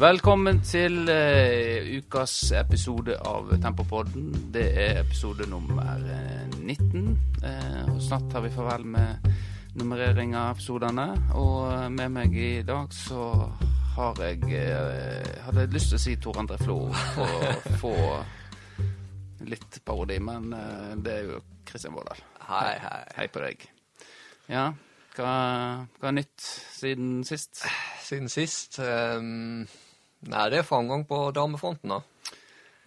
Velkommen til uh, ukas episode av Tempopodden. Det er episode nummer eh, 19. Uh, og snart tar vi farvel med nummerering av episodene. Og eh, med meg i dag så har jeg uh, Hadde jeg lyst til å si Tor André Flo for å få litt parodi, men eh, det er jo Kristian Vårdal. Hei, hei. Hei på deg. Ja, hva, hva er nytt siden sist? Siden sist ehm, Nei, det er framgang på damefronten, da.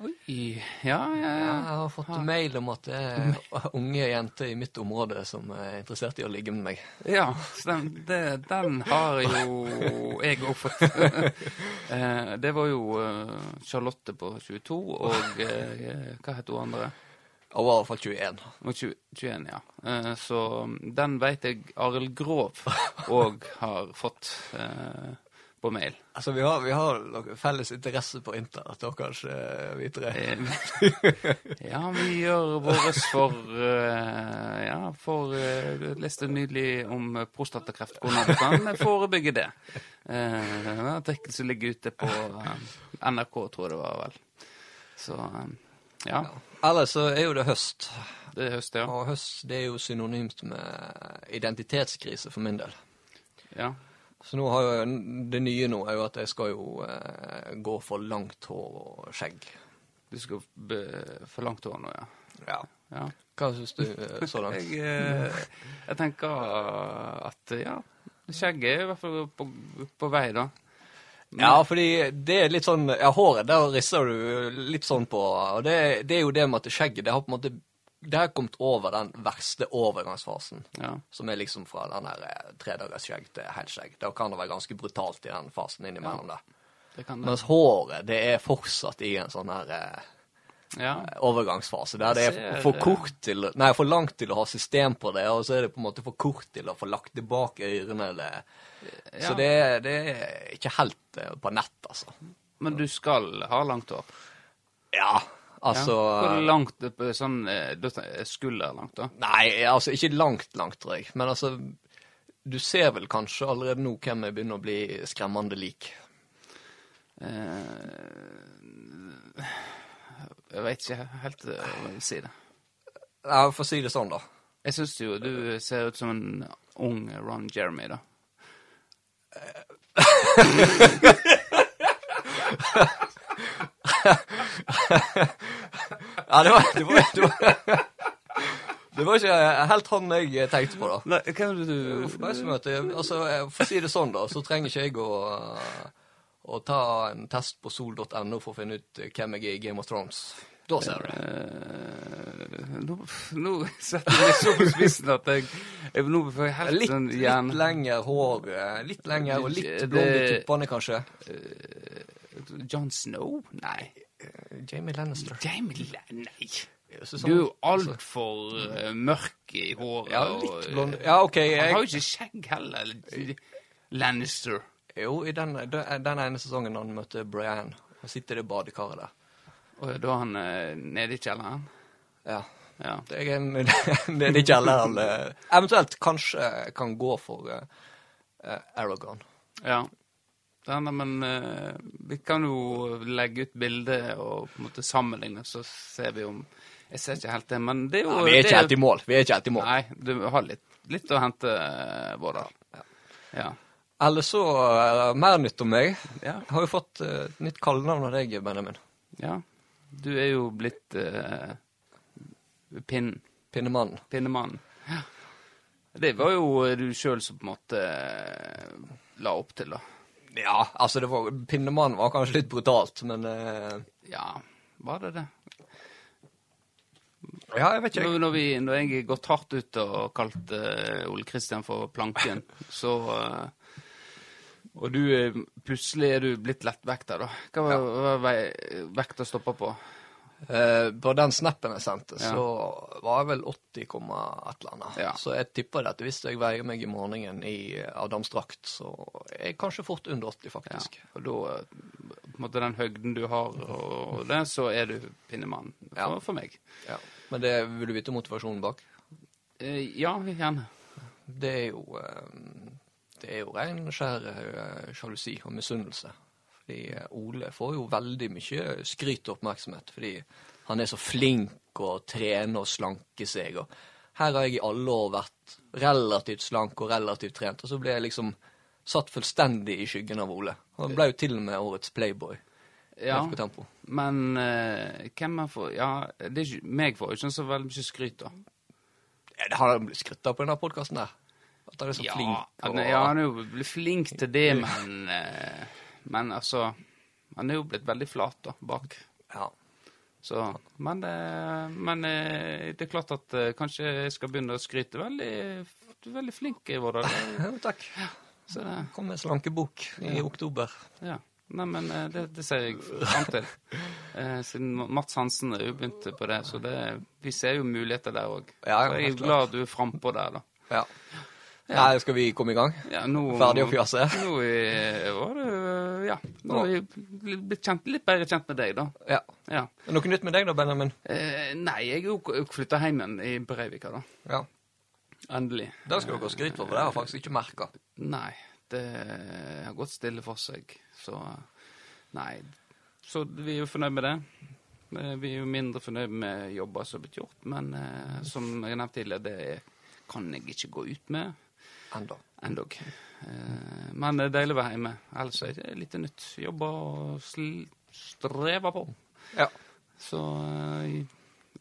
Oi, ja, ja, ja. Jeg har fått mail om at det er unge jenter i mitt område som er interessert i å ligge med meg. Ja, den, det, den har jo jeg òg fått. Eh, det var jo eh, Charlotte på 22, og eh, hva het hun andre? Hun var i hvert fall 21. Og 20, 21, ja. Så den veit jeg Arild Grov òg har fått på mail. Altså, vi har, vi har noen felles interesse på internett, da, kanskje, vi tre. Eh, Ja, vi gjør vårt for uh, Ja, for uh, Du leste nydelig om prostatakreft. Hvordan du kan forebygge det. Uh, artikkel som ligger ute på uh, NRK, tror jeg det var vel. Så eh, ja. Ellers så er jo det høst. Det er høst, ja. Og høst det er jo synonymt med identitetskrise for min del. ja. Så nå har jo, det nye nå er jo at jeg skal jo eh, gå for langt hår og skjegg. Du skal be, for langt hår nå, ja. Ja. ja. Hva syns du eh, så langt? Jeg, eh, jeg tenker at ja, skjegget er i hvert fall på, på vei, da. Ja, fordi det er litt sånn Ja, håret, der risser du litt sånn på. Og det, det er jo det med at skjegget, det har på en måte Det har kommet over den verste overgangsfasen. Ja. Som er liksom fra den der tredagersskjegg til helskjegg. Da kan det være ganske brutalt i den fasen innimellom ja. Det kan det. Mens håret, det er fortsatt i en sånn her eh, Ja. overgangsfase. Der det er for eh, kort til Nei, for langt til å ha system på det, og så er det på en måte for kort til å få lagt tilbake ørene eller. Så det, det er ikke helt eh, på nett, altså. Men du skal ha langt hår? Ja, altså ja. Hvor langt sånn eh, skulderlangt, da? Nei, altså ikke langt, langt, tror jeg. Men altså Du ser vel kanskje allerede nå hvem jeg begynner å bli skremmende lik. Eh, jeg veit ikke helt eh, hva jeg vil si det. Ja, For å si det sånn, da. Jeg syns jo du ser ut som en ung Ron Jeremy, da. Ja, det var Det var, det var, det var ikke helt han jeg tenkte på, da. Nei, hva er det du jeg- altså, For å si det sånn, da, så trenger ikke jeg å, å ta en test på sol.no for å finne ut hvem jeg er i Game of Thrones. Da ser du det. Eh, nå, nå setter jeg meg så på spissen at jeg, jeg Nå får jeg helt Litt, sånn litt lengre hår, eh, litt lengre og litt blonde tuppene, kanskje. John Snow? Nei. Jamie Lannister. Jamie Lannister? Nei. Så Du er jo sånn- altfor uh, mørk i håret. Ja, litt blond. Ja, OK. Han har jo ikke skjegg heller. Lannister. jo, i den, den ene sesongen han møtte Brian, han sitter i badekaret der. Og da er han uh, nede i kjelleren? Ja. Ja. Det er, en, det ikke alle han eh, Eventuelt kanskje kan gå for uh, Aragon. ja. Ja, men uh, vi kan jo legge ut bilde og på en måte sammenligne, så ser vi om Jeg ser ikke helt det, men det er jo Ja, vi er ikke helt i mål. Vi er ikke helt i mål. Nei, du har litt, litt å hente, Vårdal. Ja. Ellers så uh, mer nytt om meg. Ja. Jeg har jo fått uh, et nytt kallenavn av deg, Benjamin. ja. Du er jo blitt uh, pinn, Pinnemannen. pinnemannen. Ja. Det var jo du sjøl som på en måte eh, la opp til, da. Ja, altså det var, Pinnemannen var kanskje litt brutalt, men eh, Ja, var det det? Ja, jeg vet ikke. Når, når, vi, når jeg har gått hardt ut og kalt eh, Ole Kristian for Planken, så eh, Og du er, plutselig er du blitt lettvekta, da. Hva var, ja. var vekta stoppa på? Eh, på den snappen jeg sendte, Ja. så var jeg vel 80, et eller annet. Ja. Så jeg tipper at hvis jeg veier meg i morgenen i Adamsdrakt, så er jeg kanskje fort under 80, Ja, faktisk. og da eh, på en måte den høgden du har, og det, så er du pinnemann for, Ja. for meg. Ja. Men det vil du vite motivasjonen bak? Eh, ja, gjerne. Det er jo eh, Det er jo ren skjær eh, sjalusi og misunnelse. Fordi eh, Ole får jo veldig mye skryt og oppmerksomhet, fordi han er så flink og trener og slanker seg. og Her har jeg i alle år vært relativt slank og relativt trent, og så ble jeg liksom satt fullstendig i skyggen av Ole. Han ble jo til og med årets Playboy. Ja, Tempo. men uh, hvem man får Ja, det er meg får jo ikke så veldig mye skryt, da. Ja, Det har han blitt skrytt av på denne podkasten der. At han er så Ja, flink. Og, ja, han er jo blitt flink til det, men eh, Men altså Han er jo blitt veldig flat, da, bak. ja. Så Men, eh, men eh, det er klart at eh, kanskje jeg skal begynne å skryte. Veldig, veldig flink, Vårdal. jo, Takk. Så det Kom med slankebok i oktober. Ja. Nei, men det, det ser jeg fram til. Eh, siden Mats Hansen er jo begynt på det, så det, vi ser jo muligheter der òg. Ja, ja, jeg er glad du er frampå der, da. Ja. Nei, skal vi komme i gang? Ja, nå, Ferdig å fjase? Nå var det Ja. Nå har vi blitt kjent, litt bedre kjent med deg, da. Ja. Ja. Noe nytt med deg da, Benjamin? Eh, nei, jeg er jo flytta hjem igjen i Breivika, da. Ja. Endelig. Det skal dere ha skryt for, for det har jeg faktisk ikke merka. Nei, det har gått stille for seg, så Nei. Så vi er jo fornøyd med det. Eh, Vi er jo mindre fornøyd med jobber som er blitt gjort, men eh, som jeg nevnte tidligere, det kan jeg ikke gå ut med Enda. endog. Eh, men det er deilig å være hjemme. Ellers er det litt nytt. Jobber og sl strever på. Ja. Så eh,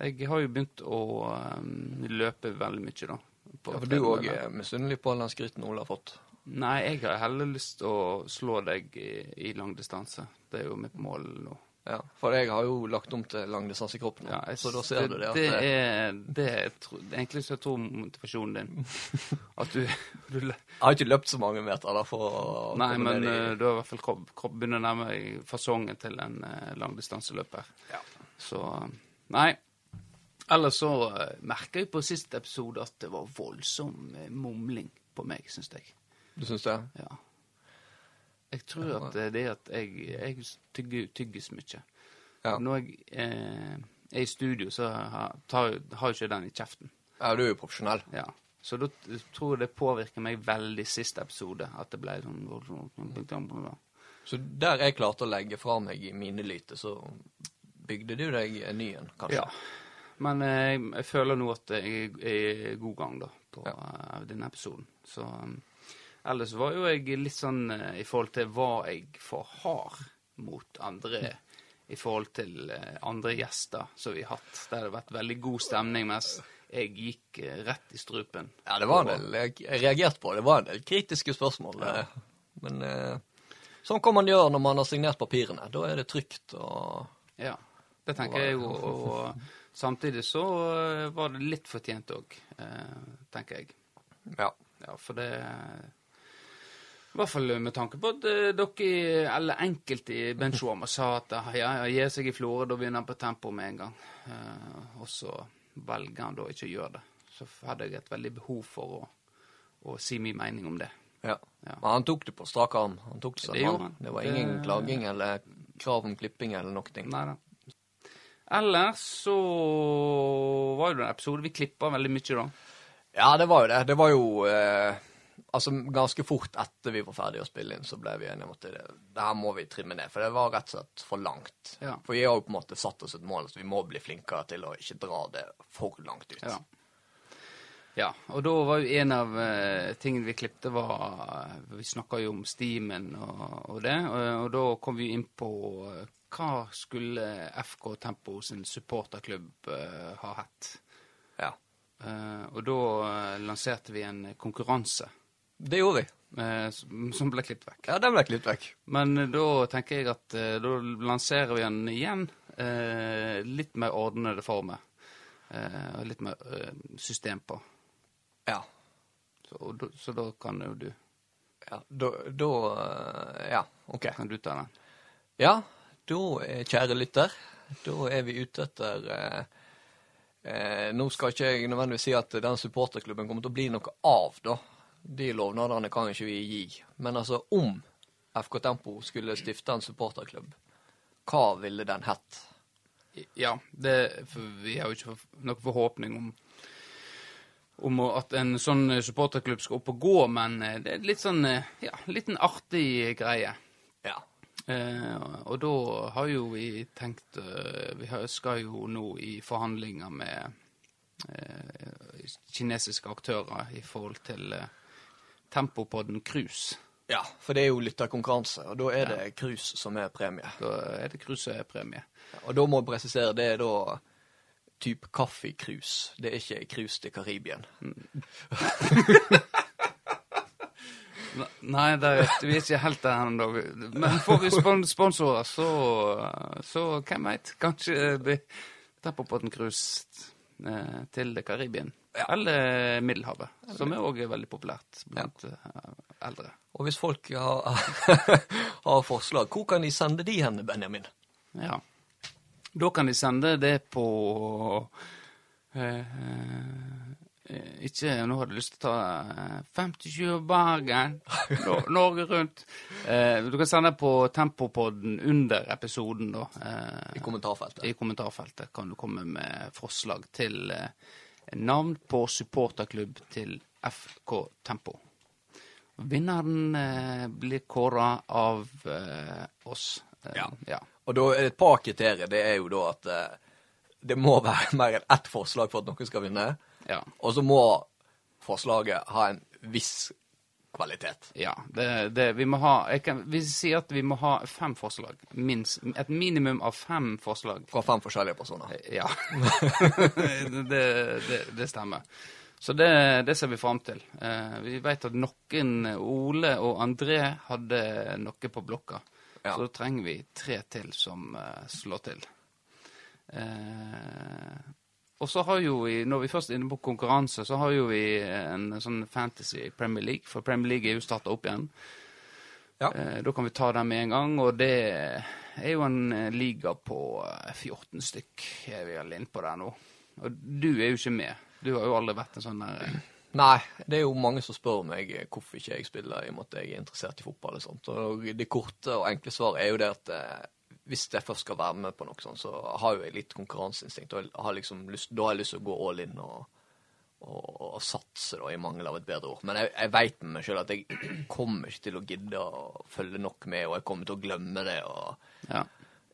jeg har jo begynt å eh, løpe veldig mye, da. ja for du òg er misunnelig på all den skryten Ole har fått. Nei, jeg har heller lyst til å slå deg i, i langdistanse. Det er jo mitt mål nå. Ja, For jeg har jo lagt om til langdistanse i kroppen, Ja, jeg så da ser ser du det at det det- er, det er tro- det er egentlig så jeg tror motivasjonen din. At du, du Jeg har ikke løpt så mange meter da for å Nei, men i eh, du har i hvert fall kropp, kropp begynner å nærme deg fasongen til en uh, langdistanseløper. Ja. Så Nei. Ellers så uh, merka jeg på siste episode at det var voldsom uh, mumling på meg, syns jeg. Du syns det? Ja. Jeg tror at det er det at jeg, jeg tygger, tygges mye. Ja. Når jeg eh, er i studio, så har, tar, har jeg ikke den i kjeften. Ja, du er jo profesjonell. Ja. Så da tror jeg det påvirker meg veldig siste episode. At det ble sånn Så der jeg klarte å legge fra meg i minelytet, så bygde du deg en ny en, kanskje? Ja. Men eh, jeg føler nå at jeg er i god gang da, på Ja. uh, denne episoden. Så um, ellers var jo jeg litt sånn eh, i forhold til hva jeg for hard mot andre i forhold til eh, andre gjester som vi har hatt. Det hadde vært veldig god stemning, mens jeg gikk eh, rett i strupen. Ja, det var en del jeg, jeg reagerte på. Det var en del kritiske spørsmål. Ja. Men sånn kan man gjøre når man har signert papirene. Da er det trygt og Ja, det tenker jeg jo. Og samtidig så var det litt fortjent òg, tenker jeg. Ja. Ja, for det I hvert fall med tanke på at eh, dere, eller enkelte i benchwarmer, sa at eh, ja, ja, gi seg i Florø, da begynner han på tempo med en gang. Eh, og så velger han da ikke å gjøre det. Så hadde jeg et veldig behov for å, å si min mening om det. ja. Ja. Men han tok det på strak arm. Han tok det Det han. Det var ingen Det- klaging eller krav om klipping eller noe. ting. Nei da. Ellers så var det en episode vi klippa veldig mye, da. Ja, det var jo det. Det var jo eh, Altså, ganske fort etter vi var ferdige å spille inn, så ble vi enige om at det, det her må vi trimme ned. For det var rett og slett for langt. Ja. For vi har jo på en måte satt oss et mål, så vi må bli flinkere til å ikke dra det for langt ut. Ja. Ja, og da var jo en av uh, tingene vi klipte, var Vi snakka jo om Steamen og, og det, og, og da kom vi inn på uh, hva skulle FK Tempo sin supporterklubb uh, ha hatt. Ja. Og da lanserte vi en konkurranse Det gjorde vi. eh, som ble klippet vekk. Ja, den ble klippet vekk. Men eh, da tenker jeg at eh, da lanserer vi den igjen. Litt mer ordnede former. Litt mer system på. Ja. Så, så da kan jo du, Ja, da, da Ja, OK. kan du ta den. Ja, da, kjære lytter, da er vi ute etter eh, eh, Nå skal ikke jeg nødvendigvis si at den supporterklubben kommer til å bli noe av, da. De lovnadene kan ikke vi gi. Men altså, om FK Tempo skulle stifte en supporterklubb, hva ville den hett? Ja, det, for vi har jo ikke noen forhåpning om, om at en sånn supporterklubb skal opp og gå, men eh, det er litt sånn, eh, ja, litt en artig greie. Ja. Eh, og da har jo vi tenkt eh, Vi skal jo nå i forhandlinger med eh, kinesiske aktører i forhold til eh, Tempopodden Cruise. Ja, for det er jo lytterkonkurranse, og da er det cruise som er premie. Da er det krus som er premie. Og da må jeg presisere, det er da type kaffekrus. Det er ikke krus til Karibien. Nei, det er, vi er ikke helt der ennå. Men får vi sponsorer, så, så hvem veit? Kanskje det blir Tempopodden Cruise eh, til Karibia. Karibien. Eller Middelhavet, som er òg veldig populært blant ja. eldre. Og hvis folk har, har forslag, hvor kan de sende de hen, Benjamin? Ja. Da kan de sende det på eh, eh, Ikke Nå hadde jeg lyst til å ta eh, 57 Bergen, Norge Rundt. Eh, du kan sende på Tempopodden under episoden, da. Eh, I kommentarfeltet. I kommentarfeltet kan du komme med forslag til eh, navn på supporterklubb til FK Tempo. Vinneren eh, blir kåra av eh, oss. Eh, Ja. ja. Og da er det et par kriterier. Det er jo da at eh, det må være mer enn ett forslag for at noen skal vinne. Ja. Og så må forslaget ha en viss kvalitet. Ja, det, det, vi må ha kan, Vi sier at vi må ha fem forslag. Minst, et minimum av fem forslag. Fra fem forskjellige personer. Ja. det, det, stemmer. Så det, det ser vi fram til. Eh, vi vet at noen, Ole og André, hadde noe på blokka. Ja. Så da trenger vi tre til som uh, slår til. Eh, og så har jo vi, når vi først er inne på konkurranse, så har jo vi en sånn fantasy Premier League. For Premier League er jo starta opp igjen. Ja. Eh, da kan vi ta den med en gang, og det er jo en eh, liga på eh, 14 stykk er vi vel inne på der nå. Og du er jo ikke med. Du har jo aldri vært en sånn der eh, Nei, det er jo mange som spør meg eh, hvorfor ikke jeg spiller, i og med at jeg er interessert i fotball og sånt. Og det korte og enkle svaret er jo det at eh, hvis jeg først skal være med på noe sånt, så har jo jeg litt konkurranseinstinkt. Og har liksom lyst, da har jeg lyst til å gå all in og, og, og satse, da, i mangel av et bedre ord. Men jeg, jeg veit med meg sjøl at jeg kommer ikke til å gidde å følge nok med, og jeg kommer til å glemme det. og Ja.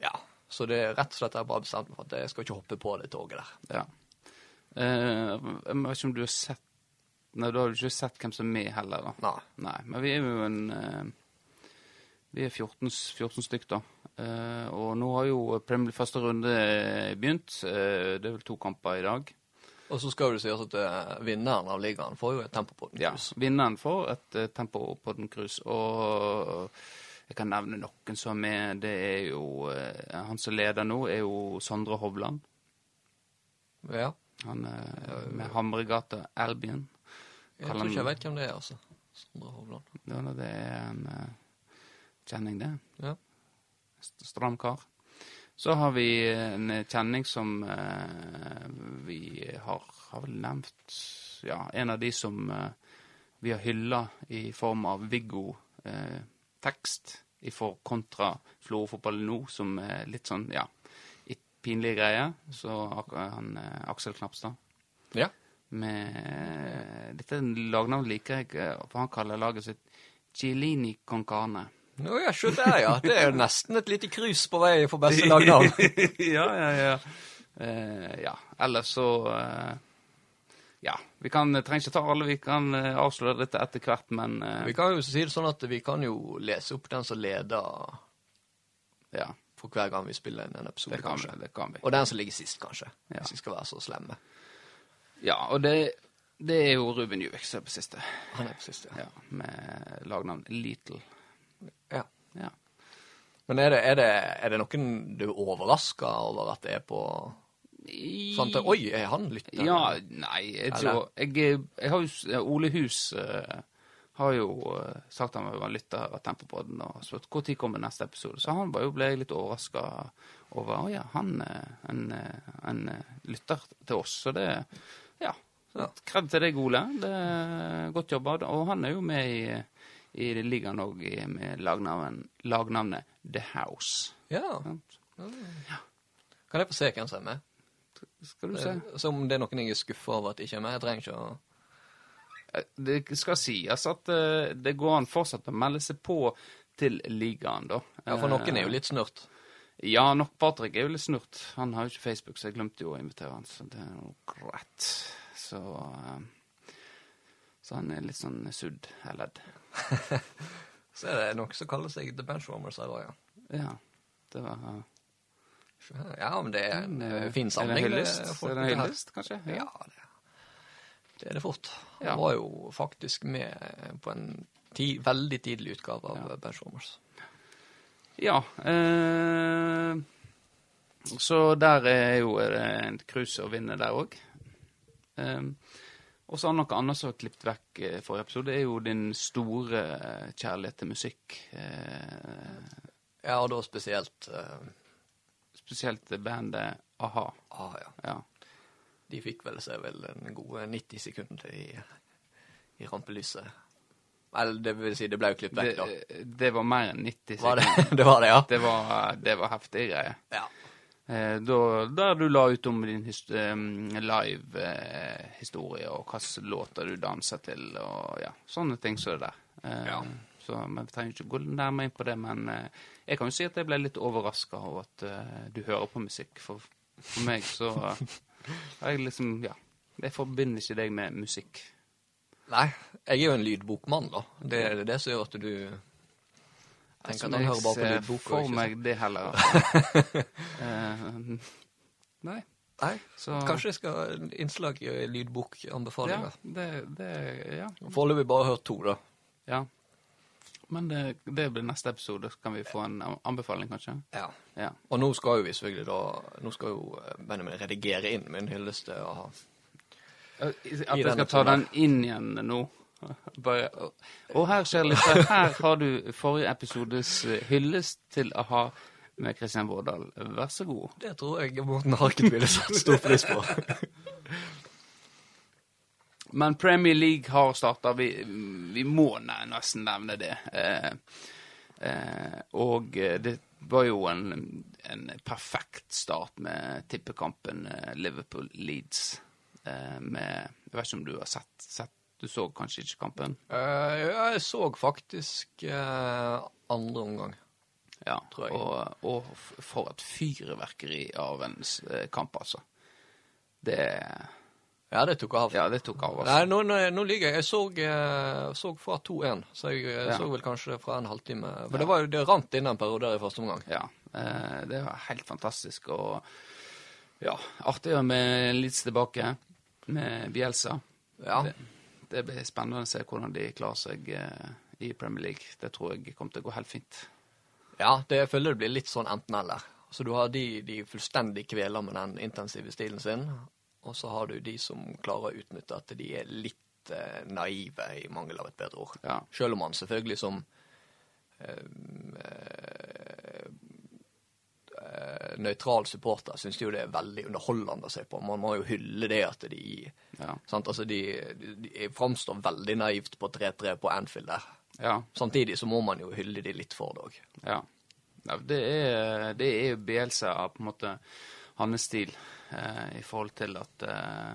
ja. Så det er rett og slett jeg bare bestemt meg for at jeg skal ikke hoppe på det toget der. ja. Eh, jeg vet ikke om du har sett Nei, da har du ikke sett hvem som er med heller, da. Nei. Nei, men vi er jo en eh, Vi er 14, 14 stykk, da. Eh, og nå har jo Premier første runde begynt. Eh, det er vel to kamper i dag. Og så skal det sies at eh, vinneren av ligaen får jo et tempo på den. Ja, vinneren får et tempo på den cruise. Og jeg kan nevne noen som er. Det er jo eh, Han som leder nå, er jo Sondre Hovland. Ja. Han er med Hamregata Albion. Jeg tror ikke jeg vet hvem det er, altså. Sondre Hovland. Ja, det er en eh, kjenning, det. Ja. Stram kar. Så har vi en kjenning som eh, vi har, har vel nevnt Ja, en av de som eh, vi har hylla i form av Viggo eh, tekst i for kontra Florø-fotball nå, som er litt sånn, ja, pinlige greier. Så han eh, Aksel Knapstad Ja. med Dette lagnavnet liker jeg, eh, for han kaller laget sitt Chilini con carne. Nå, ja, se der, ja. Det er nesten et lite krus på vei for beste lagnavn. ja, ja, ja. Eh, ja. Ellers så eh, Ja. Vi kan, trenger ikke ta alle, vi kan eh, avsløre dette etter hvert, men eh, Vi kan jo si det sånn at vi kan jo lese opp den som leder ja. for hver gang vi spiller inn en episode, Det kan, kanskje. vi, det kan vi. Og den som ligger sist, kanskje. Ja. Hvis vi skal være så slemme. Ja, og det, det er jo Ruben Juvik som er på siste. Han er på siste, ja. Ja, Med lagnavn Little. Men er det, er, det, er det noen du er overraska over at det er på sånn at, Oi, er han lytter? Ja, nei, jeg, tror, jeg, jeg har jo Ole Hus eh, har jo eh, sagt han var lytter av Tempopodden og spurt når kommer neste episode. Så han var jo, ble jeg litt overraska over Å ja, han en, eh, en eh, lytter til oss. Så det. Ja. Kred til deg, Ole. Det er Godt jobba. Og han er jo med i, i det ligger han òg med lagnavnet, lagnavnet The House. Ja. ja. Kan jeg få se hvem som er med? Skal du se. Så om det er noen jeg er skuffa over at ikke er med? Jeg trenger ikke å Eh, Det skal sies at eh, det går an fortsatt å melde seg på til ligaen, da. Ja, for noen er jo litt snurt. Ja, nok Patrick er jo litt snurt. Han har jo ikke Facebook, så jeg glemte jo å invitere han, så det er jo greit. Så eh, Så han er litt sånn sudd, eller Så er det noe som kaller seg The Benchwarmers her òg, ja. Ja. Det var uh, Ja, men det er en uh, fin samling. Er det en hyllest, kanskje? Ja, det, det er det fort. Ja. Han var jo faktisk med på en ti, veldig tidlig utgave av Ja. Benchwarmers. Ja. Uh, så der er jo det en cruise å vinne der òg. Eh, og så noe annet som har klippet vekk i forrige episode, er jo din store eh, kjærlighet til musikk. Eh, Ja, og da spesielt uh... spesielt bandet a-ha. ah, ja. Ja. De fikk vel seg vel en gode 90 sekunder i, i rampelyset. Eller det vil si, det ble jo klippet vekk, da. Det, det var mer enn 90 Var sekunder. det, det var det, ja. Det var, det var heftige greier. ja. Eh, da, der du la ut om din his- eh, live-historie, og hvilke låter du danser til, og ja, sånne ting som det der. Eh, Ja. Så, Vi trenger ikke gå nærmere inn på det, men jeg kan jo si at jeg ble litt overraska over at du hører på musikk. For, for meg så har jeg liksom Ja. Jeg forbinder ikke deg med musikk. Nei, jeg er jo en lydbokmann, da. Det er det som gjør at du tenker Altså, at på jeg ser lydbok. og for meg det heller. Eh, nei, Nei, så kanskje jeg skal ha innslag i lydbokanbefalinger. Ja, det, det Ja. Foreløpig bare hørt to, da. Ja. Men det, det blir neste episode. Så kan vi få en anbefaling, kanskje? Ja. Ja. Og nå skal jo vi selvfølgelig da Nå skal jo eh, Benjamin redigere inn min hyllest a-ha. At jeg skal ta den inn igjen nå? Bare, og, og her, lytter, her har du forrige episodes eh, hyllest til a-ha med Kristian Vårdal. Vær så god. Det tror jeg Morten Harket ville satt stor pris på. Men Premier League har starta. Vi, vi må nesten nevne det. Eh, eh, og eh, det var jo en, en perfekt start med tippekampen eh, Liverpool-Leeds. Eh, med Jeg vet ikke om du har sett, sett Du så kanskje ikke kampen? Uh, jeg så faktisk uh, andre omgang. Ja. Tror jeg. Og, og for et fyrverkeri av en eh, kamp, altså. Det Ja, det tok av. Ja, det tok av, altså. Nei, nå, nå, nå ligger jeg Jeg så, eh, så fra 2-1, så jeg Ja. så vel kanskje fra en halvtime. For Ja. det var det rant inn en periode der i første omgang. Ja, eh, det var helt fantastisk. Og ja, artig med litt tilbake med Bielsa. Ja. Det, det blir spennende å se hvordan de klarer seg eh, i Premier League. Det tror jeg kommer til å gå helt fint. Ja, det jeg føler det blir litt sånn enten-eller. Så du har de, de fullstendig kveler med den intensive stilen sin, og så har du de som klarer å utnytte at de er litt eh, naive, i mangel av et bedre ord. Ja. Selv om man selvfølgelig som eh, eh, nøytral supporter syns jo det er veldig underholdende å se på. Man må jo hylle det at de Ja. sant? Altså de, de, framstår veldig naivt på 3-3 på Anfield der. Ja. Samtidig så må man jo hylle de litt for det òg. ja. det, er, det er jo Bielsa på en måte hans stil eh, i forhold til at eh,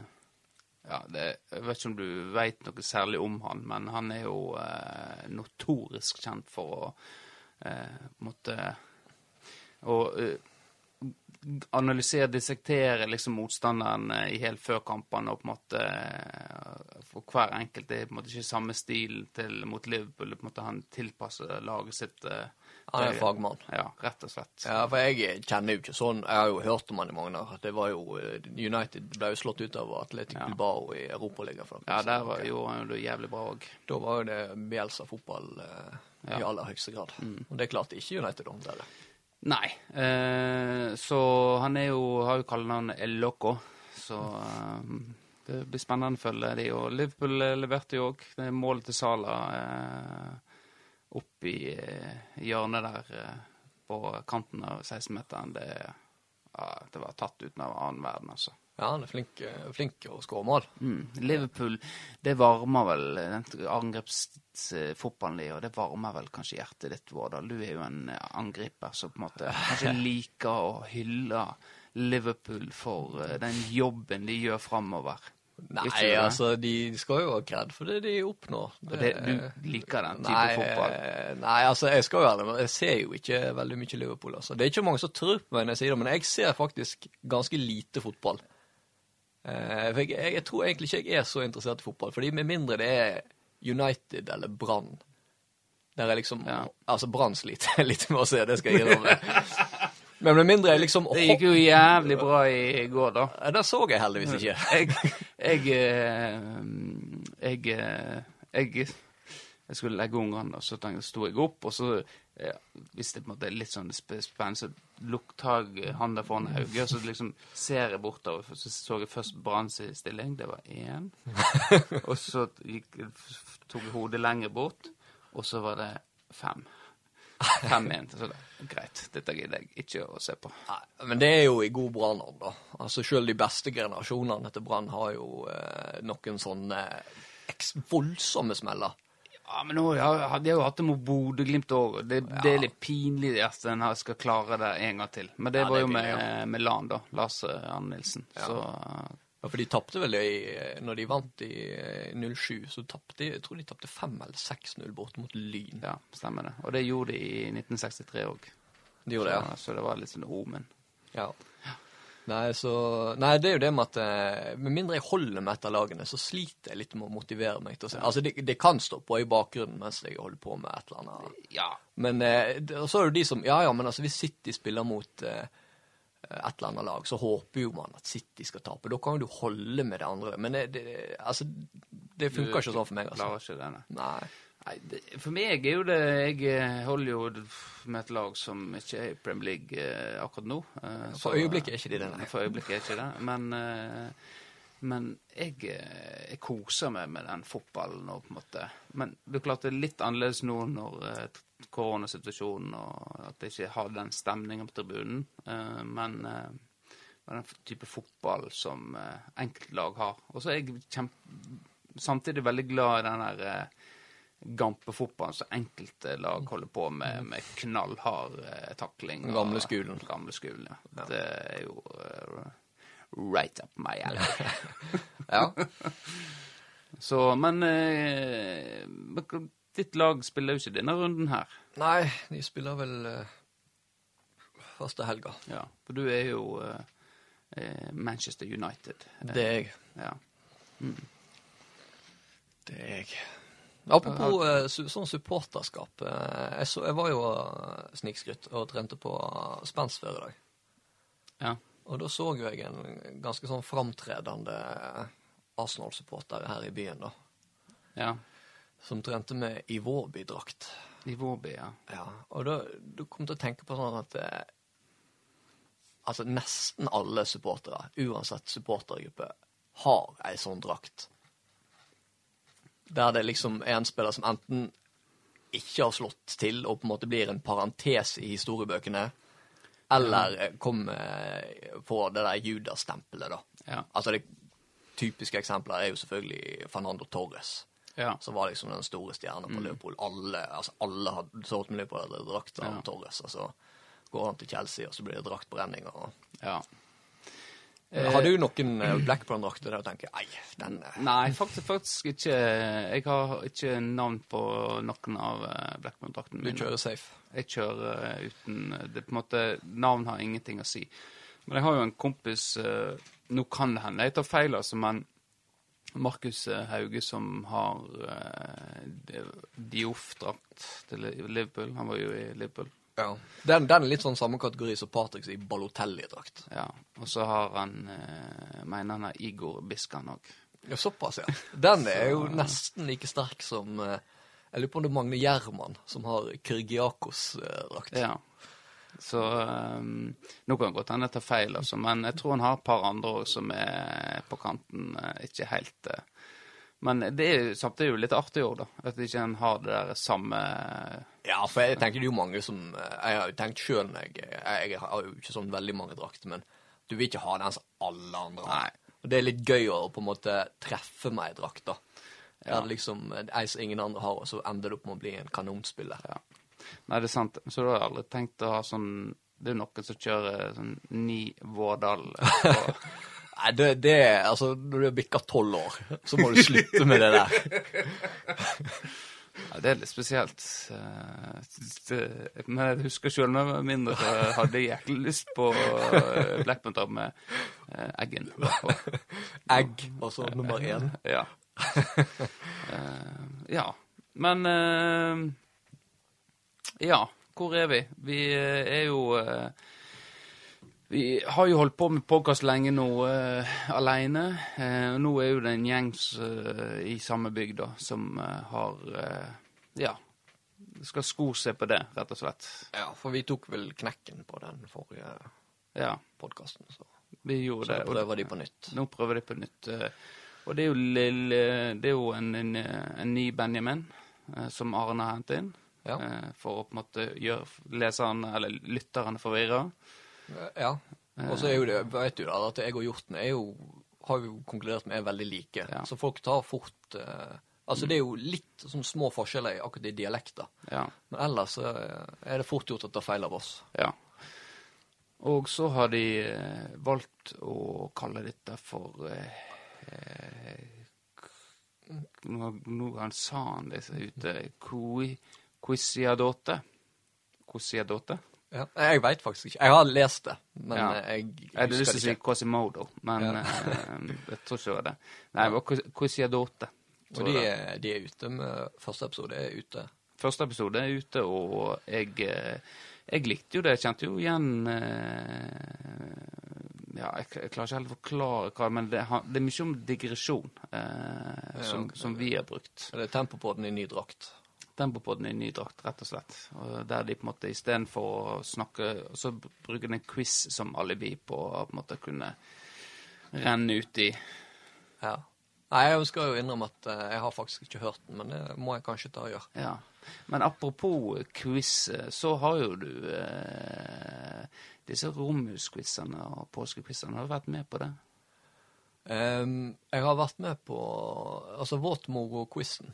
ja, det, Jeg vet ikke om du veit noe særlig om han, men han er jo eh, notorisk kjent for å eh, på en måte Å eh, analysere, dissektere liksom motstanderen i helt før kampene og på en måte eh, For hver enkelt det er på en måte ikke samme stil til mot Liverpool. på en måte Han tilpasser laget sitt. eh, Han er fagmann. Ja, rett og slett. Ja, for jeg kjenner jo ikke sånn Jeg har jo hørt om han i mange år. Det var jo United ble jo slått ut av Atletic Ja. Bilbao i Europaligaen. Ja, der var, gjorde han jo det jævlig bra òg. Da var jo det Bielsa fotball eh, i Ja. i aller høyeste grad. Og det klarte ikke United å håndtere. Nei. Eh, så han er jo, har jo kallenavn El Loco, så eh, det blir spennende å følge de. Og Liverpool eh, leverte jo òg målet til Sala eh, opp i eh, hjørnet der eh, på kanten av 16-meteren. Det, ja, det var tatt uten av annen verden, altså. Ja, han er flink, flink å skåre mål. Mm. Liverpool, det varmer vel den angrepsfotballen de, gjør, det varmer vel kanskje hjertet ditt, Vårdal. Du er jo en eh, angriper som på en måte kanskje liker å hylle Liverpool for eh, den jobben de gjør framover. Nei, altså, de skal jo ha kred for det de oppnår. Det, det, du liker den type nei, fotball? eh, Nei, altså, jeg skal være det, jeg ser jo ikke veldig mye Liverpool. altså. Det er ikke mange som tror på meg når jeg sier det, men jeg ser faktisk ganske lite fotball. Eh, for jeg, jeg, jeg tror egentlig ikke jeg er så interessert i fotball, fordi med mindre det er United eller Brann Der er liksom Ja. Altså, Brann sliter jeg litt med å se, det skal jeg innrømme. Men med mindre jeg liksom Det gikk jo jævlig bra i går, da. Ja, Det så jeg heldigvis ikke. Jeg Jeg eh, Jeg, eh, jeg, jeg skulle legge ungene, og så sto jeg opp, og så ja, hvis det på en måte er litt sånn sp- spennende, så luk, tar jeg handa foran Hauge, og så liksom ser jeg bortover. Så så jeg først Branns stilling, det var én. Og så gikk, tok jeg hodet lenger bort, og så var det fem. Fem igjen. Så da, greit, dette gidder jeg ikke å se på. Nei, men det er jo i god Brann-ånd, da. Altså, Selv de beste generasjonene til Brann har jo eh, noen sånne voldsomme smeller. Ja, men nå ja, hadde jeg jo hatt det mot Bodø-Glimt òg. Det, det er litt pinlig at en skal klare det en gang til. Men det Ja, var det jo med, det, med LAN, da. Lars eh, Arne Nilsen. Så Ja, For de tapte vel i Når de vant i eh, 07, så tapte de Jeg tror de tapte 5 eller 6-0 borte mot Lyn. ja, stemmer det. Og det gjorde de i 1963 òg. De gjorde det, ja. Så, så det var litt sånn omen. Ja. ja. Nei, så Nei, det er jo det med at eh, med mindre jeg holder med etter lagene, så sliter jeg litt med å motivere meg til å se. Altså, det, det kan stå på i bakgrunnen mens jeg holder på med et eller annet. Ja. Men eh, så er det de som Ja, ja, men altså, hvis City spiller mot eh, et eller annet lag, så håper jo man at City skal tape. Da kan jo du holde med det andre. Men det, det, altså, det funker ikke sånn for meg, altså. Klarer ikke det, nei. Nei. Nei, det, for meg er jo det Jeg eh, holder jo med et lag som ikke er i Premier League eh, akkurat nå. Eh, For så- øyeblikket er ikke de det, nei. For øyeblikket er ikke det. Men, eh, men jeg, eh, jeg koser meg med den fotballen nå, på en måte Men det er klart det er litt annerledes nå når eh, koronasituasjonen og at jeg ikke har den stemningen på tribunen. Men eh, er den type fotball som enkeltlag har. Og så er jeg kjempe, samtidig veldig glad i den der gampefotballen som enkelte lag holder på med, med knallhard eh, takling. Den gamle skolen. Gamle skolen, ja. Det er jo uh, right up my alley. Ja. Så, men eh, ditt lag spiller jo ikke denne runden her. Nei, de spiller vel eh, første helga. Ja, for du er jo eh, eh, Manchester United. Det er jeg. Ja. Det er jeg. Apropos uh, su sånn supporterskap. Uh, jeg, så, jeg var jo uh, snikskrytt og trente på spenst før i dag. ja. Og da så jo jeg en ganske sånn framtredende Arsenal-supporter her i byen, da. Ja. Som trente med Iwobi-drakt. Nivåby, ja. Ja, og da, da kom jeg til å tenke på sånn at eh, Altså, nesten alle supportere, uansett supportergruppe, har ei sånn drakt. Der det liksom er en spiller som enten ikke har slått til og på en måte blir en parentes i historiebøkene, eller kommer eh, på det der Judas-stempelet, da. Ja. Altså, det typiske eksempelet er jo selvfølgelig Fernando Torres Ja. som var liksom den store stjerna på Liverpool. Alle altså alle hadde så med Liverpool hadde drakt av Ja. Torres. Og så går han til Chelsea, og så blir det draktbrenning. Og... ja. Har du noen eh, Blackburn-drakter der du tenker Ei, den eh, Nei, faktisk, faktisk ikke. Jeg har ikke navn på noen av eh, Blackburn-draktene mine. Du kjører safe. Jeg kjører uten det på en måte, Navn har ingenting å si. Men jeg har jo en kompis Nå kan det hende jeg tar feil, altså, men Markus Hauge som har Dioff-drakt til Liverpool. Han var jo i Liverpool. Ja. Den, den er litt sånn samme kategori som Patrick i Balotelli-drakt. Ja. Og så har han eh, Mener han har Igor Biskan òg. Ja, såpass, ja. Den er jo nesten like sterk som eh, Jeg lurer på om det er Magne Gjerman som har Kyrgiakos-drakt. Ja. Så um, Nå kan det godt hende jeg tar feil, altså, men jeg tror han har et par andre òg som er på kanten. eh, Ikke helt eh. Men det er samtidig jo litt artig òg, da. At ikke en har det der samme Ja, for jeg tenker det er jo mange som eh, Jeg har jo tenkt sjøl jeg, jeg, har jo ikke sånn veldig mange drakter, men du vil ikke ha den som alle andre har. Og det er litt gøy å på en måte treffe meg i drakta. Ja. Ja. liksom ei som ingen andre har, og så ender det opp med å bli en kanonspiller. Ja. Nei, det er sant. Så du har aldri tenkt å ha sånn Det er jo noen som kjører sånn ni Vårdal Nei, det, det Altså, når du har bikka tolv år, så må du slutte med det der. Ja, det er litt spesielt. Eh, Men jeg husker sjøl da jeg var mindre, så hadde jeg jæklig lyst på eh, Black metal med eh, Eggen. Egg, altså nummer én. Ja. Ja. Men Ja, hvor er vi? Vi er jo Vi har jo holdt på med podkast lenge nå uh, aleine. Uh, nå er jo det en gjeng uh, i samme bygd da, som uh, har eh, Ja. Skal sko seg på det, rett og slett. Ja, for vi tok vel knekken på den forrige Ja, podkasten, så, vi gjorde så det. og- prøver de på nytt. Nå prøver de på nytt. eh, Og det er jo, lille, det er jo en, en, en ny Benjamin eh, som Arne har hentet inn. Ja. eh, For å på en måte gjøre leserne, eller lytterne, forvirra. Ja. Og så er jo det, vet du da, at jeg og Hjorten er jo, har jo konkludert med er veldig like. Ja. Så folk tar fort eh, Altså det er jo litt sånn små forskjeller i akkurat i dialekter. Ja. Men ellers eh, er det fort gjort at det er feil av oss. ja. Og så har de eh, valgt å kalle dette for eh, eh, Nå, nå han sa han det seg ute Kui- Quisiadote. Quisiadote? Ja. Jeg veit faktisk ikke. Jeg har lest det, men Ja. det ikke. Jeg hadde lyst til å si. Quasimodo, men Ja. eh, jeg tror ikke det var det. Nei, det var Quasiadote. Og de er, de er ute med Første episode er ute. Første episode er ute, og jeg, eh, jeg likte jo det. Jeg kjente jo igjen eh, Ja, jeg, jeg klarer ikke helt å forklare hva men det, det er mye om digresjon eh, som, som vi har brukt. Er det er tempo på den i ny drakt. Tempopodden i ny drakt, rett og slett. Og der de på en måte istedenfor å snakke Så bruker de en quiz som alibi på å på en måte kunne renne ut i Ja. Nei, jeg skal jo innrømme at eh, jeg har faktisk ikke hørt den, men det må jeg kanskje ta og gjøre. Ja. Men apropos quiz, eh, så har jo du eh, disse Romus-quizene og påskequizene. Har du vært med på det? Um, jeg har vært med på altså Våtmoro-quizen.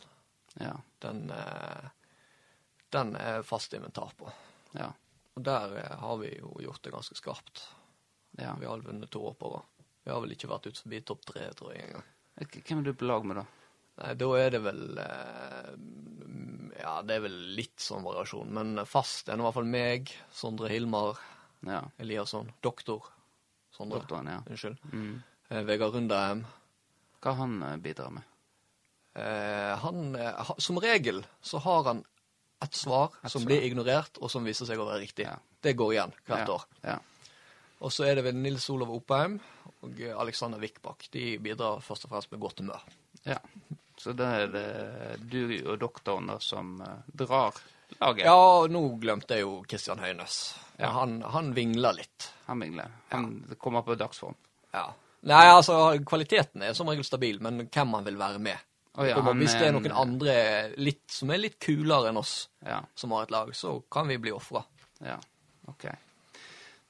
Ja. Den, eh, den er fast inventar på. Ja. Og der eh, har vi jo gjort det ganske skarpt. ja. Vi har vunnet to år på rad. Vi har vel ikke vært ute forbi topp tre, tror jeg engang. K- Hvem er du på lag med, da? Nei, da er det vel eh, Ja, det er vel litt sånn variasjon, men fast er i hvert fall meg, Sondre Hilmar Ja. Eliasson, doktor Sondre. Doktoren, ja. Unnskyld. Mm. Eh, Vegard Rundheim. Hva han eh, bidrar med? Eh, han, eh, som regel så har han et svar Et som svar. blir ignorert, og som viser seg å være riktig. Ja. Det går igjen hvert ja. år. Ja. Og så er det vel Nils Olav Oppheim og Alexander Wickbach. De bidrar først og fremst med godt humør. ja. Så da er det du og doktoren da som eh, drar laget. Ja, og nå glemte jeg jo Christian Høines. Han, han vingler litt. Han vingler. Han kommer på dagsform. Ja. Nei, altså, kvaliteten er som regel stabil, men hvem han vil være med. Å ja, han hvis det er noen andre litt, som er litt kulere enn oss, Ja. som har et lag, så kan vi bli ofra. Ja, ok.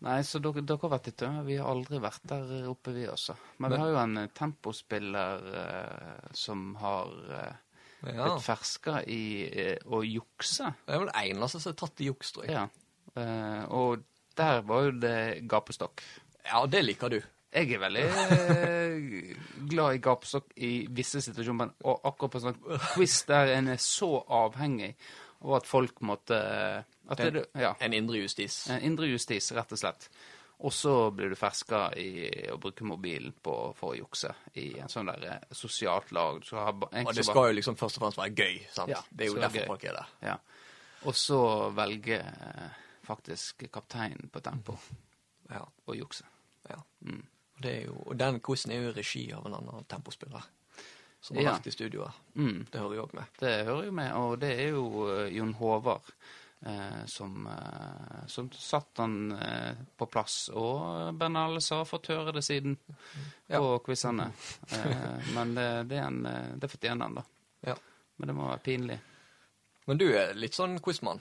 Nei, så dere, dere har vært ute. Vi har aldri vært der oppe, vi også. Men, vi har jo en eh, tempospiller uh, som har uh, Ja. blitt ferska i uh, å jukse. Det er vel det eneste som er tatt i juks, tror jeg. Ja. Og der var jo det gapestokk. Ja, det liker du. Jeg er veldig eh, glad i gapestokk i visse situasjoner, men og akkurat på sånn quiz der en er så avhengig av at folk måtte at det, ja. En indre justis. En Indre justis, rett og slett. Og så blir du ferska i å bruke mobilen på, for å jukse i en sånn der eh, sosialt lag. Så har, Og det skal jo liksom først og fremst være gøy, sant? Ja, det er jo derfor gøy. folk er der. Ja. Og så velge eh, faktisk kapteinen på tempo Ja, å jukse. ja. Mm. Jo, og den quizen er jo i regi av en annen tempospiller som har Ja. vært i studioet. Mm. Det hører jo òg med. Det hører jo med, og det er jo eh, Jon Håvard eh, som, eh, som satt han eh, på plass. Og Bernales har fått høre det siden Ja. på quizene. Eh, men det, det, en, eh, det fortjener han, da. Ja. Men det må være pinlig. Men du er litt sånn quizmann.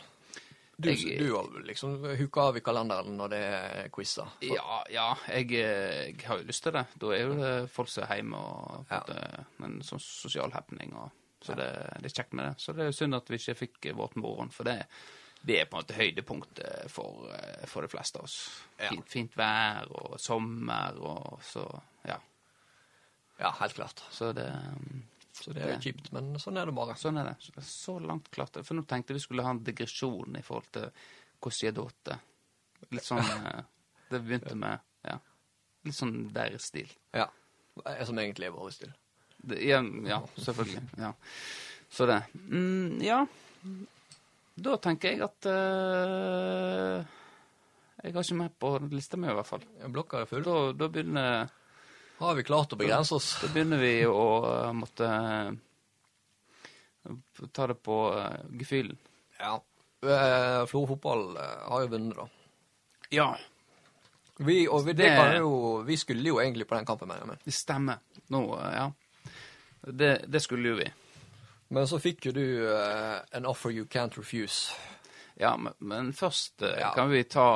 Du, Jeg- du liksom huka av i kalenderen når det er quizer. Ja, ja jeg, eh, jeg har jo lyst til det. Da er jo det folk som er hjemme og Ja. på en sånn sosial happening. Og, så det, det er kjekt med det. Så det er jo synd at vi ikke fikk Våtmoren, for det, det er på en måte høydepunktet for, eh, for de fleste av oss. Ja. Fint, fint vær og sommer og så Ja. Ja, helt klart. Så det um, Så det er jo Det- kjipt, men sånn er det bare. Sånn er det. Så, langt klart. For nå tenkte vi skulle ha en digresjon i forhold til Cosiadote. Litt sånn eh, Det begynte med Ja. Litt sånn deres stil. Ja. Er som egentlig er vår stil. Det, ja, ja, selvfølgelig. Ja. Så det. Mm, ja. Da tenker jeg at uh, Jeg har ikke mer på lista mi, i hvert fall. Blokka er full. Da, da, begynner, Har vi klart å begrense oss? da begynner vi å uh, måtte uh, ta det på uh, gefühlen. Ja. Uh, Florø fotball har jo vunnet, da. Ja, Vi, og vi, det Det- jo, vi skulle jo egentlig på den kampen, mener jeg. men- det stemmer. Nå, ja. Det, det skulle jo vi. Men så fikk jo du uh, an offer you can't refuse. Ja, men, men først eh, Ja. kan vi ta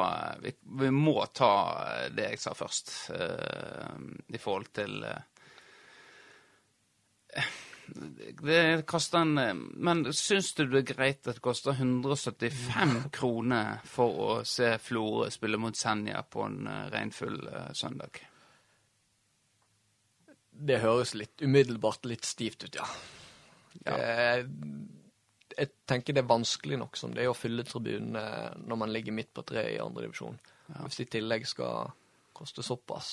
vi, vi må ta eh, det jeg sa først, uh, i forhold til uh, Det koster en eh, Men syns du det er greit at det koster 175 kroner for å se Florø spille mot Senja på en eh, regnfull eh, søndag? Det høres litt umiddelbart litt stivt ut, ja. Ja. Det, jeg tenker det er vanskelig nok som det er å fylle tribunene når man ligger midt på treet i andre divisjon. Hvis det i tillegg skal koste såpass,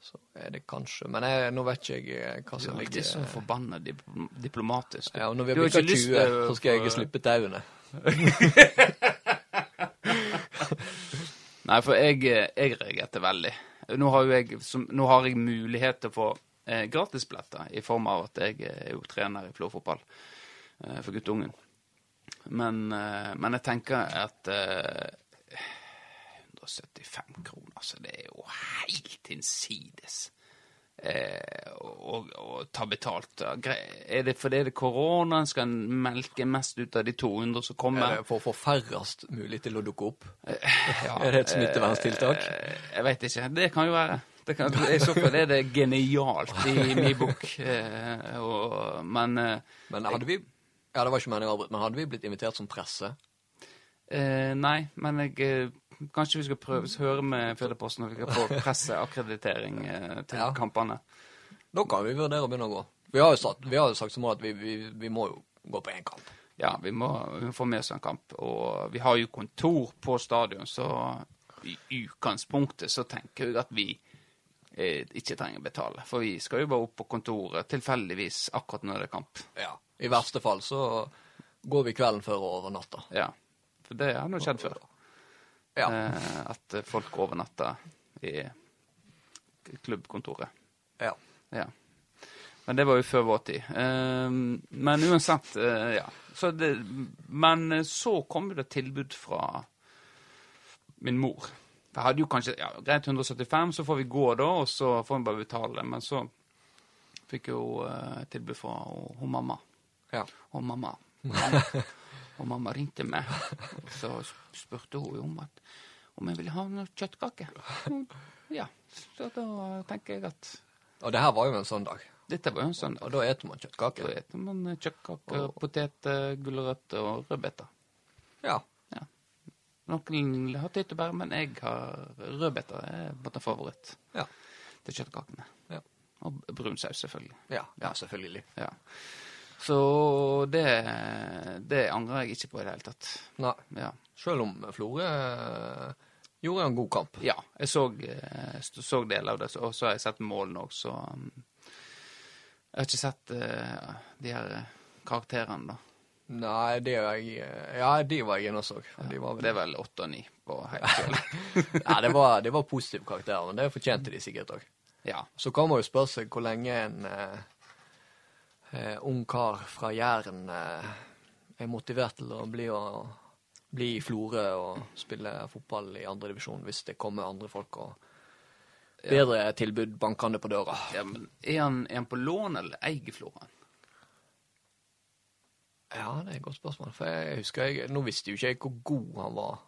så er det kanskje Men jeg, nå vet ikke jeg hva som ligger Du er alltid så forbanna dip diplomatisk. ja, og Når vi har bikka 20, til å så skal jeg slippe tauene. Nei, for jeg, eh, jeg reagerte veldig. Nå har, jeg, som, nå har jeg mulighet til å få eh, gratisbilletter i form av at jeg er jo trener i flåfotball eh, for guttungen. Men, eh, men jeg tenker at eh, 175 kroner, altså, det er jo helt innsides. Eh, og, og ta betalt. Er det fordi det er koronaen skal en melke mest ut av de 200 som kommer? Er det for å få færrest mulig til å dukke opp? Ja, Er det et smitteverntiltak? eh, Jeg vet ikke. Det kan jo være. Det kan, I så fall er det genialt i min bok. Eh, men eh, Men hadde vi Ja, det var ikke meningen å avbryte, men hadde vi blitt invitert som presse? eh, Nei, men jeg eh, Kanskje vi skal prøve å høre med Firdaposten om vi kan få presseakkreditering eh, til Ja. kampene. Da kan vi vurdere å begynne å gå. Vi har jo, satt, vi har jo sagt som mål at vi, vi, vi må jo gå på én kamp. Ja, vi må, vi må få med oss en kamp. Og vi har jo kontor på stadion, så i utgangspunktet så tenker jeg at vi eh, ikke trenger å betale. For vi skal jo bare opp på kontoret tilfeldigvis akkurat når det er kamp. Ja. I verste fall så går vi kvelden før og over natta. Ja, for det har nå skjedd før. Ja. Eh, at folk overnatter i klubbkontoret. ja. Ja. Men det var jo før vår tid. Eh, men uansett, eh, ja. Så det, men eh, så kom det tilbud fra min mor. Jeg hadde jo kanskje ja, greit 175, så får vi gå da, og så får vi bare betale. Men så fikk jeg jo eh, tilbud fra hun mamma. Ja. Og mamma. og mamma ringte meg, og så spurte hun om at om jeg ville ha noe kjøttkake. Ja, så da tenker jeg at Og det her var jo en søndag. dette var jo en søndag. Og da eter man kjøttkake. Da eter man kjøttkake, Og- poteter, gulrøtter og rødbeter. Ja. Noen har tyttebær, men jeg har rødbeter. Det er på en favoritt Ja. til kjøttkakene. Ja. Og brun saus, selvfølgelig. Ja, ja selvfølgelig. Ja. Så det, det angrer jeg ikke på i det hele tatt. Nei. Ja. Selv om Florø eh, gjorde en god kamp. Ja, jeg så, eh, så deler av det, og så har jeg sett målene òg, så um, Jeg har ikke sett eh, de her karakterene, da. Nei, det var jeg Ja, de var jeg inne og så. De var vel Det er vel åtte og ni på hele fjell. Ja, det var, det var positive karakterer, men det fortjente de sikkert òg. ja. Så kan man jo spørre seg hvor lenge en eh, eh, ung kar fra Jæren eh, er motivert til å bli, å, bli i Florø og spille fotball i andredivisjon hvis det kommer andre folk og bedre tilbud bankende på døra. ja men er han, er han på lån, eller eier Floraen? Ja, det er et godt spørsmål. For jeg husker jeg, Nå visste jo ikke jeg hvor god han var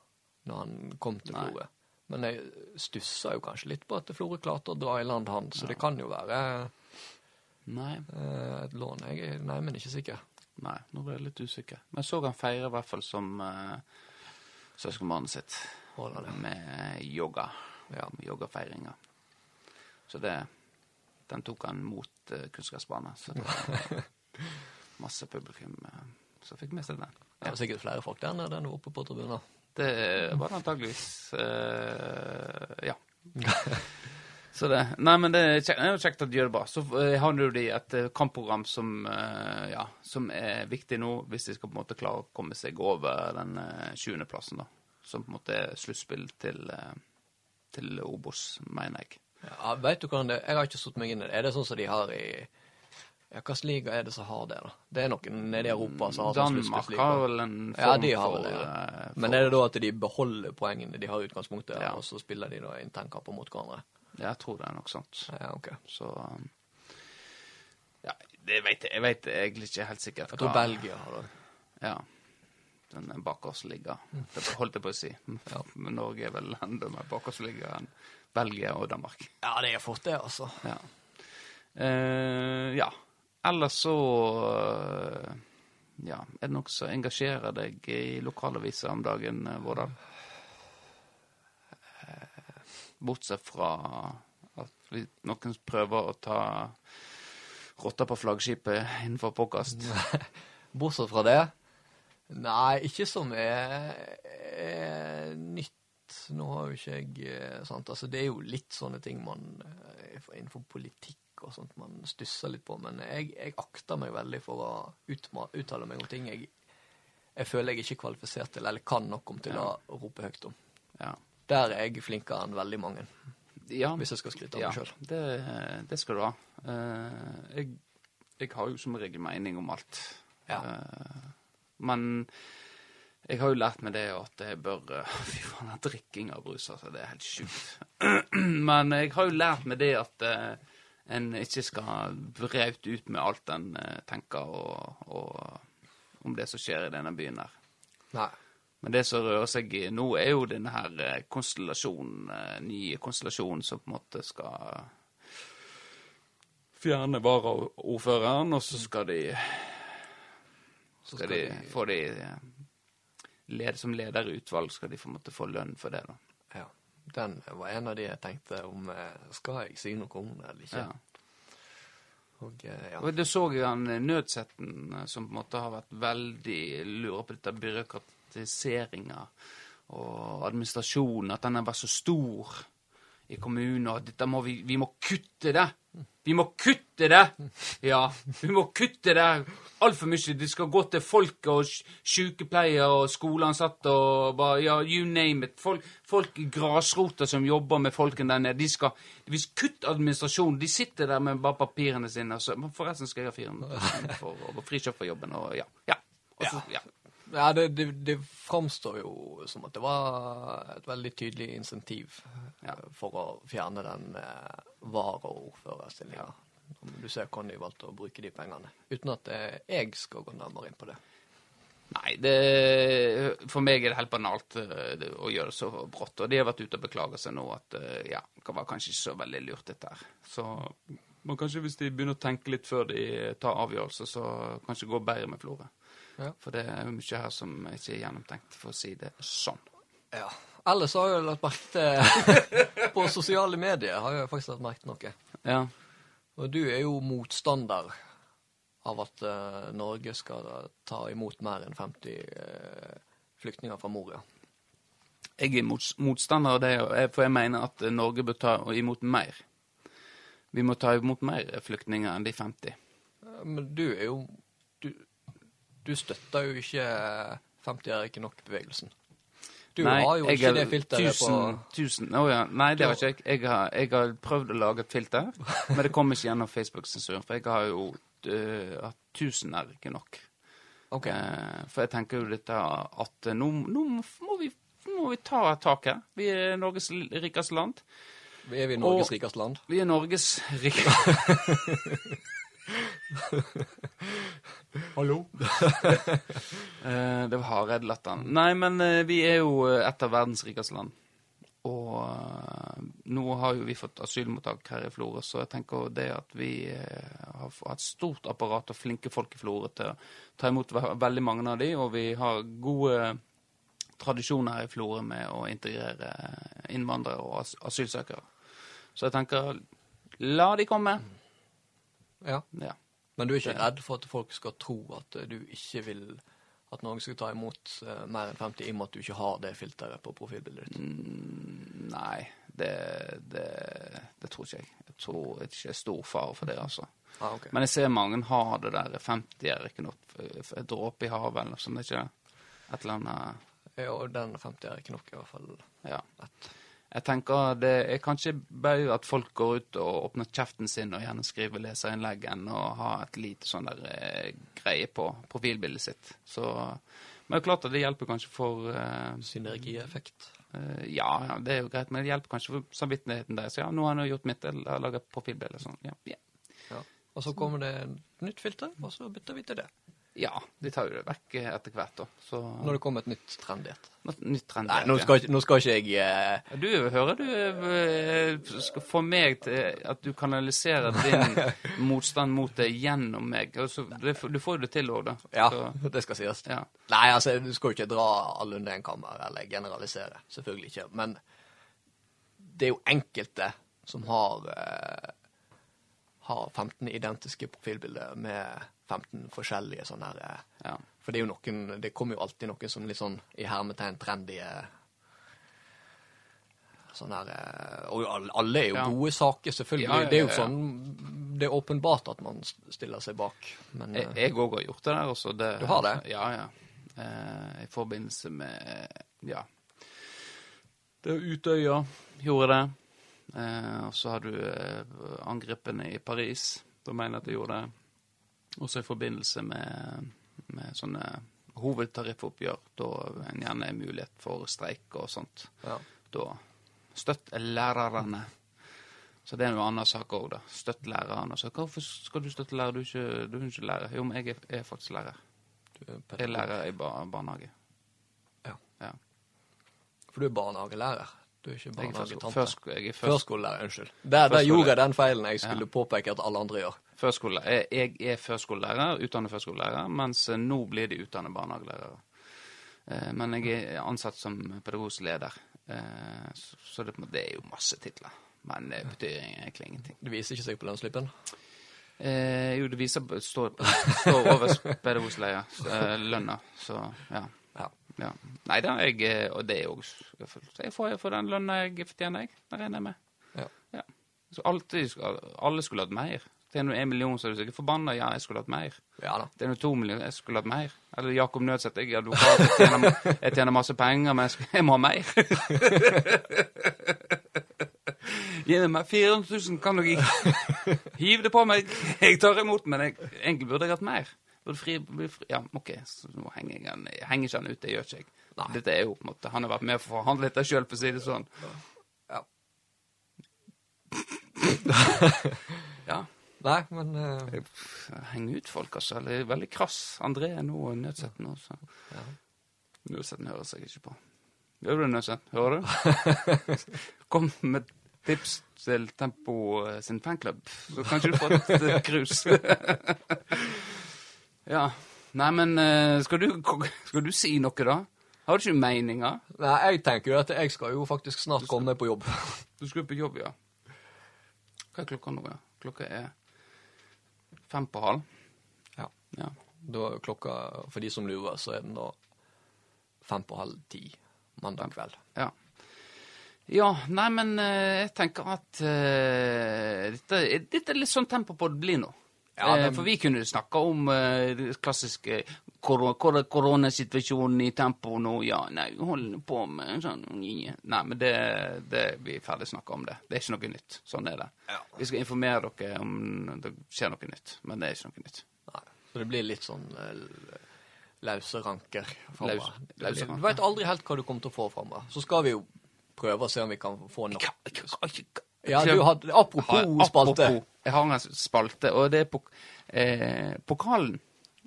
når han kom til. Florø. Men jeg stussa jo kanskje litt på at Florø klarte å dra i land han, så det kan jo være Nei. eh, et lån. Jeg er nei, men ikke sikker. Nei, nå ble jeg litt usikker. Men jeg så han feire i hvert fall som uh, søskenbarnet sitt Holder det. med yoga. Ja. Med yogafeiringer. Så det Den tok han mot uh, Kunnskapsbanen. Så det var masse publikum uh, som fikk med seg den. Det var sikkert flere folk der nede enn oppe på tribunen. Det var det antageligvis. eh, ja. Så det Nei, men det er, kjekt, det er kjekt at de gjør det bra. Så uh, har jo de et eh, kampprogram som, eh, ja, som er viktig nå, hvis de skal på en måte klare å komme seg over den uh, 20.-plassen, da. Som på en måte er sluttspill til, eh, til Obos, mener jeg. Ja, vet du hvordan det Jeg har ikke satt meg inn i det. Er det sånn som de har i Ja, hvilken liga er det som har det, da? Det er noen nede i Europa som har sånn Danmark har vel en form Ja, de har for, det. Ja. eh, Men er det da at de beholder poengene de har i utgangspunktet, Ja. og så spiller de da internkamper mot hverandre? Jeg tror det er noe sånt. Ja, ok. Så um, Ja, det vet jeg, jeg vet egentlig ikke helt sikkert. Jeg tror Belgia har det. Ja. Den bakersligga. Det holdt jeg på å si. Ja. Men Norge er vel enda mer bakersligga enn Belgia og Danmark. Ja, det er fort det, altså. Ja. Eh, ja. Ellers så eh, Ja, er det noe som engasjerer deg i lokalaviser om dagen, eh, Vårdal? Bortsett fra at noen prøver å ta rotta på flaggskipet innenfor påkast. Bortsett fra det Nei, ikke som er, er nytt. Nå har jo ikke jeg eh, sant? Altså, Det er jo litt sånne ting man eh, innenfor politikk og sånt man stusser litt på. Men jeg, jeg akter meg veldig for å utma, uttale meg om ting jeg, jeg føler jeg ikke er kvalifisert til, eller kan nok om til Ja. å rope høyt om. Ja. Der er jeg flinkere enn veldig mange, ja. hvis jeg skal skryte av Ja, meg sjøl. det, det skal du ha. Uh, jeg, jeg har jo som regel mening om alt. Ja. Uh, men jeg har jo lært meg det at jeg bør eh, Fy faen, drikking av brus, altså. Det er helt sjukt. men jeg har jo lært meg det at en ikke skal braute ut med alt en tenker og, og om det som skjer i denne byen her. Nei. Men det som rører seg nå, er jo denne her eh, konstellasjonen, eh, nye konstellasjonen som på en måte skal fjerne varaordføreren, og så skal de Så skal de få de eh, led, Som leder i utvalg skal de på en måte få lønn for det, da. Ja. Den var en av de jeg tenkte om Skal jeg si noe om det eller ikke? Ja. Og ja. Og det så jeg han Nødsetten, som på en måte har vært veldig lurer på dette byråkratiseringa og administrasjonen, at den har vært så stor i kommunen, og at må vi, vi må kutte det. Vi må kutte det! Ja, vi må kutte det altfor mye. Det skal gå til folk og sykepleier sykepleiere og skoleansatte og bare, ja, you name it. Folk, folk i grasrota som jobber med folkene der nede, de skal vi kutt administrasjonen. De sitter der med bare papirene sine. Og så, forresten skal jeg ha 400 for å frikjøpe for jobben, og ja. Ja. Og så, ja. Ja, det, det, det framstår jo som at det var et veldig tydelig insentiv Ja. eh, for å fjerne den eh, varaordførerstillinga. Du ser hvordan de valgte å bruke de pengene. Uten at eh, jeg skal gå nærmere inn på det. Nei, det, for meg er det helt banalt eh, å gjøre det så brått. Og de har vært ute og beklaga seg nå at ja, det var kanskje ikke så veldig lurt, dette her. Så men kanskje hvis de begynner å tenke litt før de tar avgjørelser, så kanskje det går bedre med Florø. Ja. For det er jo mye her som ikke er gjennomtenkt, for å si det sånn. Ja. Ellers har jeg lagt merke til På sosiale medier har jeg faktisk lagt merke til noe. Ja. Og du er jo motstander av at uh, Norge skal ta imot mer enn 50 uh, flyktninger fra Moria. Jeg er mot, motstander av det, for jeg mener at Norge bør ta imot mer. Vi må ta imot mer flyktninger enn de 50. Eh, Men du er jo du støtter jo ikke 50 er ikke nok-bevegelsen. Du har jo ikke har, det filteret tusen, på tusen, oh ja. Nei, det har ikke jeg. Jeg har, jeg har prøvd å lage et filter, men det kom ikke gjennom Facebook-sensuren. For jeg har jo øh, at 1000 er ikke nok. Ok. Eh, for jeg tenker jo dette at eh, nå, nå må, vi, må vi ta tak her. Vi er Norges rikeste land. Er vi Norges rikeste land? Vi er Norges rikeste Hallo? Eh, Det var Hareid-latteren. Nei, men eh, vi er jo eh, et av verdens rikeste land. Og nå har jo vi fått asylmottak her i Florø, så jeg tenker det at vi har et stort apparat og flinke folk i Florø til å ta imot veldig mange av de, og vi har gode tradisjoner her i Florø med å integrere innvandrere og asylsøkere. Så jeg tenker la de komme. Ja. Ja. Men du er ikke redd for at folk skal tro at eh, du ikke vil at noen skal ta imot eh, mer enn 50 i og med at du ikke har det filteret på profilbildet ditt? Mm, nei, det, det, det tror ikke jeg. Jeg tror det ikke er stor fare for det, altså. Ah, okay. Men jeg ser mange har det der 50 er ikke noe en dråpe i havet eller noe sånt, ikke det? Et eller annet Ja, og den 50 er ikke nok, i hvert fall. Ja. Ett. Jeg tenker det er kanskje bare at folk går ut og åpner kjeften sin og gjerne skriver leserinnlegg enn å ha et lite sånn der eh, greie på profilbildet sitt. Så Men det er klart at det hjelper kanskje for eh, Synergieffekt. eh, ja, ja, det er jo greit, men det hjelper kanskje for samvittigheten deres. Ja, nå har jeg gjort mitt, jeg har laget profilbilde. Sånn. Ja, yeah. Ja. Og så kommer det et nytt filter, og så bytter vi til det. Ja, de tar jo det vekk etter hvert, da. Så Når det kommer et nytt trendy et. Nå- Nytt trend. Nei, nå skal, ikke- nå skal ikke jeg uh... Du hører du eh, skal få meg til at du kanaliserer din motstand mot det gjennom meg. Altså, det, du får jo det til òg, da. Ja, Så, det skal sies. ja. Nei, altså, du skal jo ikke dra alle under en kammer, eller generalisere. Selvfølgelig ikke. Men det er jo enkelte som har uh, har 15 identiske profilbilder med 15 forskjellige sånne her eh, ja. For det er jo noen Det kommer jo alltid noen som litt sånn i hermetegn trendy Sånn her eh, Og alle- er jo Ja. gode saker, selvfølgelig. Ja, Det er jo sånn Det er åpenbart at man stiller seg bak, men Jeg eh, òg har gjort det der også. Det, Du har det? Ja, ja. Eh, I forbindelse med Ja. Det er Utøya gjorde det. Eh, og så har du eh, angrepene i Paris. Da mener jeg at de gjorde det. Også i forbindelse med, med sånne hovedtariffoppgjør. Da en gjerne er mulighet for streik og sånt. ja. Da støtt lærerne. Så det er en annen sak òg, da. Støtt lærerne. Så hvorfor skal du støtte lærer? Du er ikke, du er ikke lærer. Jo, men jeg er, er faktisk lærer. Du er Jeg er lærer i bar barnehage. Ja. Ja. For du er barnehagelærer. Du er ikke barnehagetante. er Førskolelærer, unnskyld. Der, der gjorde jeg den feilen jeg skulle påpeke at alle andre gjør. Førskole. Jeg, jeg er førskolelærer, utdannet førskolelærer, mens eh, nå blir de utdannet barnehagelærere. Eh, Men jeg er ansatt som pedagogisk leder. Eh, Så det, det er jo masse titler. Men det betyr egentlig ingenting. Det viser ikke seg på lønnsslippen. Eh, jo, det viser står, står over pedagogisk leder, eh, lønna, så ja. Ja. ja. Nei da, jeg eh, Og det er jo Jeg får, jeg får den lønna jeg fortjener, jeg. Det regner jeg med. Ja. Så alltid, alle skulle hatt mer. Tjener du én million, så er du sikkert forbanna. Ja, jeg skulle hatt mer. ja da. Tjener du to millioner, jeg skulle hatt mer. Eller Jakob Nødseth, jeg er advokat, jeg tjener, jeg tjener masse penger, men jeg, må ha mer. Gi meg 400 000, kan dere hive det på meg? Jeg tar imot, men jeg, egentlig burde jeg hatt mer. Burde fri, fri. Ja, OK, så nå henger jeg han, jeg henger ikke han ut, det gjør ikke jeg. Nei. Dette er jo på en måte Han har vært med for å forhandle dette sjøl, for å si det sånn. Ja. Nei, men uh... Jeg henger ut folk, altså. Eller er veldig krass. André er nå Nødsetten også. ja. Nødsetten hører seg ikke på. Gjør du det, Nødsetten? Hører du? Kom med tips til Tempo eh, sin fanklubb, så kanskje du får et eh, krus. ja. Nei, men skal du, skal du si noe, da? Har du ikke meninger? Nei, jeg tenker jo at jeg skal jo faktisk snart komme meg på jobb. Du skal på jobb, ja. Hva er klokka nå? Ja? Klokka er fem på halv. Ja. Ja. Da er klokka, for de som lurer, så er den da fem på halv ti mandag kveld. Ja. Ja, nei, men eh, jeg tenker at uh, dette, dette er litt sånn tempo på det blir nå. Ja, Eh, det- for vi kunne snakka om uh, klassiske kor kor koronasituasjonen i tempo nå. Ja, nei, vi holder på med sånn Nei, men det, det vi er ferdig snakka om det. Det er ikke noe nytt. Sånn er det. Ja. Vi skal informere dere om det skjer noe nytt, men det er ikke noe nytt. Nei. Så det blir litt sånn løse lause ranker framover. Du veit aldri helt hva du kommer til å få framover. Så skal vi jo prøve å se om vi kan få nok. Ja, du hadde Apropos apropos spalte. jeg har en spalte, og det er pok eh, pokalen.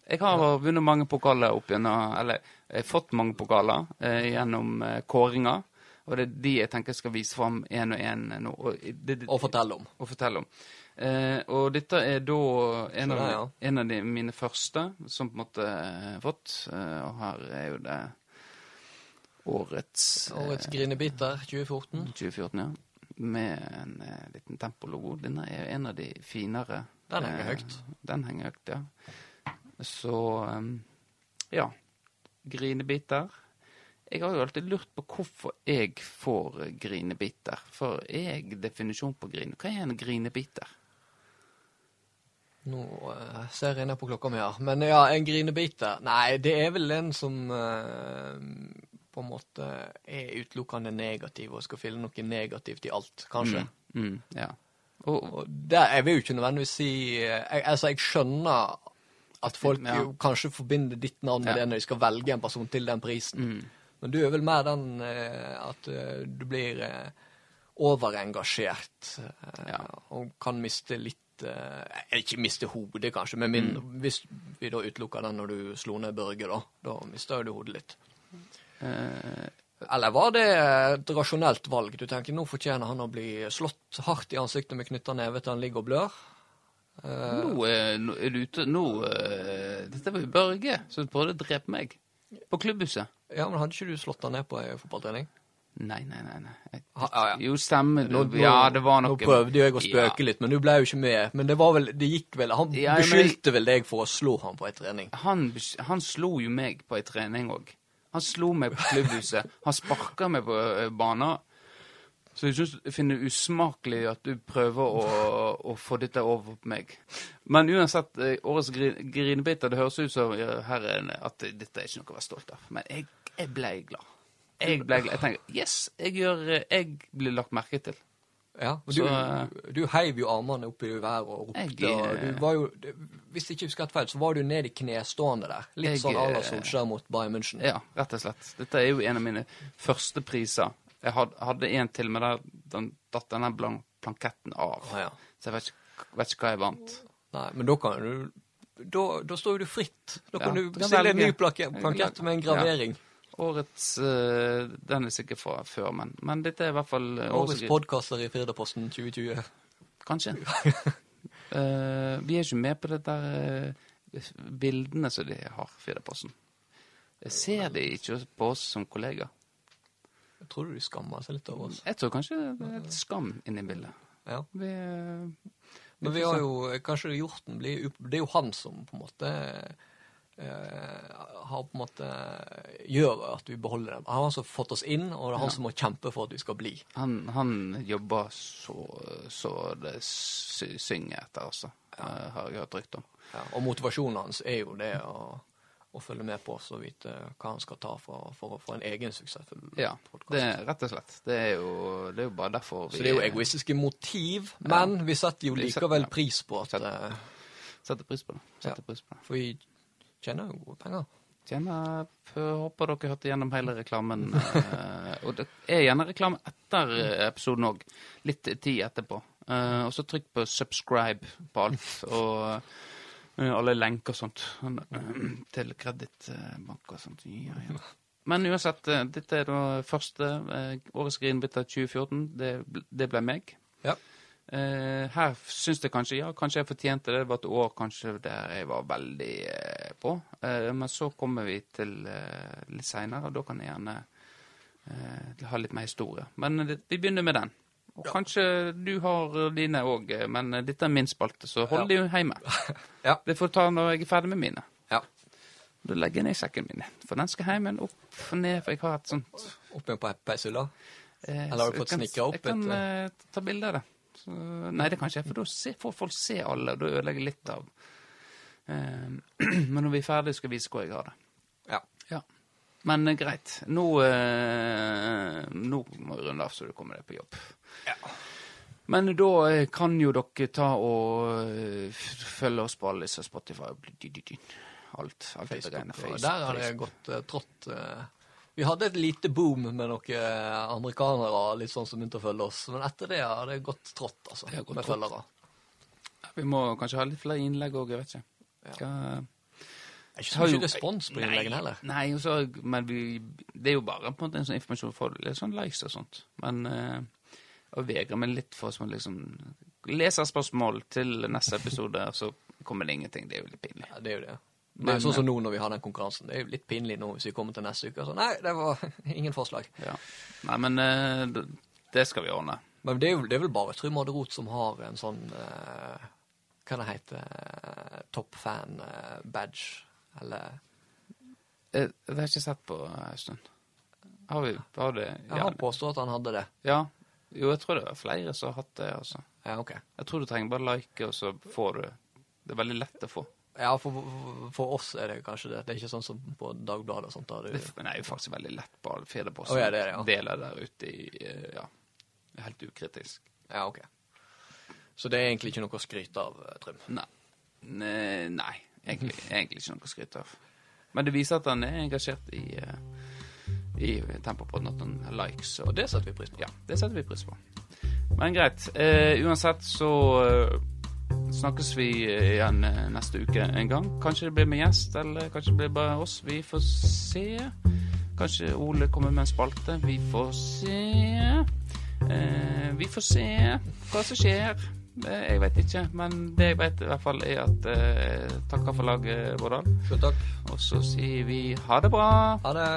Jeg har vunnet mange pokaler opp gjennom Eller jeg har fått mange pokaler eh, gjennom eh, kåringer. Og det er de jeg tenker skal vise fram én og én nå. Og, det, det, Og fortelle om. Og fortelle om. Eh, og dette er da en av, det, ja. en av de mine første som på en måte har fått. Eh, og her er jo det årets, eh, Årets grinebiter 2014. 2014, ja. Med en eh, liten tempologo. Denne er en av de finere. Den henger Eh, høyt. Den henger høyt, ja. Så ja. Grinebiter. Jeg har jo alltid lurt på hvorfor jeg får grinebiter. For jeg definisjon på grine? Hva er en grinebiter? Nå eh, ser jeg ned på klokka mi her. Men ja, en grinebiter Nei, det er vel en som eh, på en måte er utelukkende negativ og skal fylle noe negativt i alt, kanskje. Mm, mm, ja. Og, Og der, jeg vil jo ikke nødvendigvis si eh, jeg, Altså, jeg skjønner at folk Ja. jo kanskje forbinder ditt navn med det når de skal velge en person til den prisen. mm, Men du er vel mer den eh, at eh, du blir eh, overengasjert og kan miste litt ikke miste hodet, kanskje, men min, Mm. hvis vi da utelukker den når du slo ned Børge, da. Da mister du hodet litt. eh, Eller var det et rasjonelt valg? Du tenker nå fortjener han å bli slått hardt i ansiktet med knytta neve til han ligger og blør. Eh, nå, er, nå er du ute Nå eh, Dette var jo Børge som prøvde å drepe meg. På klubbhuset. ja, men hadde ikke du slått han ned på ei fotballtrening? Nei, nei, nei. nei. Jeg, Ha, ja, ja. Jo, stemmer. Nå. Ja, det var noe Nå prøvde jo jeg å spøke litt, men du ble jo ikke med. Men det var vel, det gikk vel Han Ja, men- beskyldte vel deg for å slå han på ei trening. Han, han slo jo meg på ei trening òg. Han slo meg på klubbhuset. Han sparka meg på eh, banen. Så jeg syns jeg finner det usmakelig at du prøver å, å få dette over på meg. Men uansett, eh, årets gri- grinebiter, det høres ut som her er at dette er ikke noe å være stolt av. Men jeg, jeg ble glad. Jeg ble glad. Jeg tenker yes, jeg, gjør, eh, jeg blir lagt merke til. Ja, og Så, du, eh, du heiv jo armene opp i været og ropte. Eh, og du var jo, hvis jeg ikke husker helt feil, så var du ned i knestående der. Litt Jeg, sånn à la eh, Solskjær mot Bayern München. Ja, rett og slett. Dette er jo en av mine første priser. Jeg hadde en til, men der den, datt denne planketten av. Ah, ja. Så jeg vet ikke, vet ikke hva jeg vant. Nei, men da kan du Da, da står jo du fritt. Da kan Ja, du bestille en ny plankett med en gravering. Årets uh, Den er sikkert fra før, men, men dette er i hvert fall eh, årets podkaster i Firdaposten 2020. Kanskje. uh, vi er ikke med på det der uh, bildene som de har, Firdaposten. Jeg ser de ikke på oss som kollegaer. Jeg tror du de skammer seg litt over oss. Jeg tror kanskje det er et skam inni bildet. Ja. Vi, eh, Men vi har jo kanskje Hjorten blir Det er jo han som på en måte Uh, har på en måte gjør at vi beholder dem. Han har altså fått oss inn, og det er han som må kjempe for at vi skal bli. Han, han jobber så, så det synger etter, altså. Eh, har jeg hørt rykte om. Ja, og motivasjonen hans er jo det å, å følge med på oss og vite hva han skal ta for, for å få en egen suksessfull Ja, podkast. det rett og slett. Det er jo, det er jo bare derfor vi Så det er jo egoistiske motiv, men vi setter jo setter- likevel ja. pris på at Setter- eh, setter pris på det. Setter Ja. pris på det. For vi tjener jo gode penger. Tjener, håper dere hørte gjennom hele reklamen. eh, og det er gjerne reklame etter eh, episoden òg. Litt tid etterpå. Og så trykk på subscribe på alt. Og alle lenker og sånt. eh, til kredittbank og sånt. Ja, ja. Men uansett, eh, dette er da første eh, årets Grinbitter 2014. Det, det ble meg. Ja. Eh, her syns jeg kanskje ja, kanskje jeg fortjente det. Det var et år kanskje der jeg var veldig eh, på. Eh, men så kommer vi til eh, litt seinere, og da kan jeg gjerne eh, ha litt mer historie. Men eh, det, vi begynner med den. Og kanskje du har dine òg, men dette er min spalte, så hold de hjemme. Ja. Det får ta når jeg er ferdig med mine. Ja. Da legger jeg ned sekken min, for den skal hjem igjen, opp og ned, for jeg har et sånt Opp igjen på peishylla. eh, Eller har du fått snikra opp Jeg kan et, uh, ta bilde av det. Så, nei, det kan ikke jeg, for da får folk se alle, og da ødelegger jeg litt av eh, Men når vi er ferdige, skal jeg vise hvor jeg har det. Ja. Ja. Men greit. Nå, eh, nå må vi runde av, så du kommer deg på jobb. Ja. Men da eh, kan jo dere ta og eh, følge oss på alle disse Spotify alt. alt dette greiene. Facebook. Der har det gått uh, trått Uh, Vi hadde et lite boom med noen amerikanere litt sånn som begynte å følge oss. Men etter det har det gått trått, altså. Det har gått med trått. følgere. Vi må kanskje ha litt flere innlegg òg, jeg vet ikke. Ja. Hva, Det er ikke så mye respons på innleggene heller. Nei, og så- men vi, det er jo bare på en måte en sånn informasjon for litt sånn likes og sånt. Men uh, og vegrer meg litt for å liksom leserspørsmål til neste episode, så kommer det ingenting. Det er jo litt pinlig. Ja, det er jo det. Det er jo sånn som nå når vi har den konkurransen. Det er jo litt pinlig nå hvis vi kommer til neste uke og sånn Nei, det var ingen forslag. Ja. Nei, men uh, det- skal vi ordne. Men det er, jo, det er vel bare Trym Adderot som har en sånn uh, Hva det heter uh, Top Det har Jeg, ikke sett på en stund. Har vi har det? Jeg har påstått at han hadde det. ja. Jo, jeg tror det er flere som har hatt det, altså. Ja, ok. Jeg tror du trenger bare like, og så får du Det er veldig lett å få. Ja, for, for oss er det kanskje det. Det er ikke sånn som på Dagbladet og sånt. Da. Det, det er jo faktisk veldig lett på Firdaposten. Oh, ja, det er det, ja. Deler der ute i eh, Ja. Helt ukritisk. ja, ok. Så det er egentlig ikke noe å skryte av, eh, Trym. Nei. Nei, egentlig, egentlig ikke noe å skryte av. Men det viser at han er engasjert i, eh, i Tempopodden, at han likes. Og det setter vi pris på. ja, det setter vi pris på. Men greit. Eh, uansett så eh, snakkes vi igjen eh, neste uke en gang. Kanskje det blir med gjest, eller kanskje det blir bare oss. Vi får se. Kanskje Ole kommer med en spalte. Vi får se. Eh, vi får se hva som skjer. Jeg vet ikke, men det jeg vet i hvert fall er at eh, takker for laget, Vårdal. Sjøl takk. Og så sier vi ha det bra. Ha det.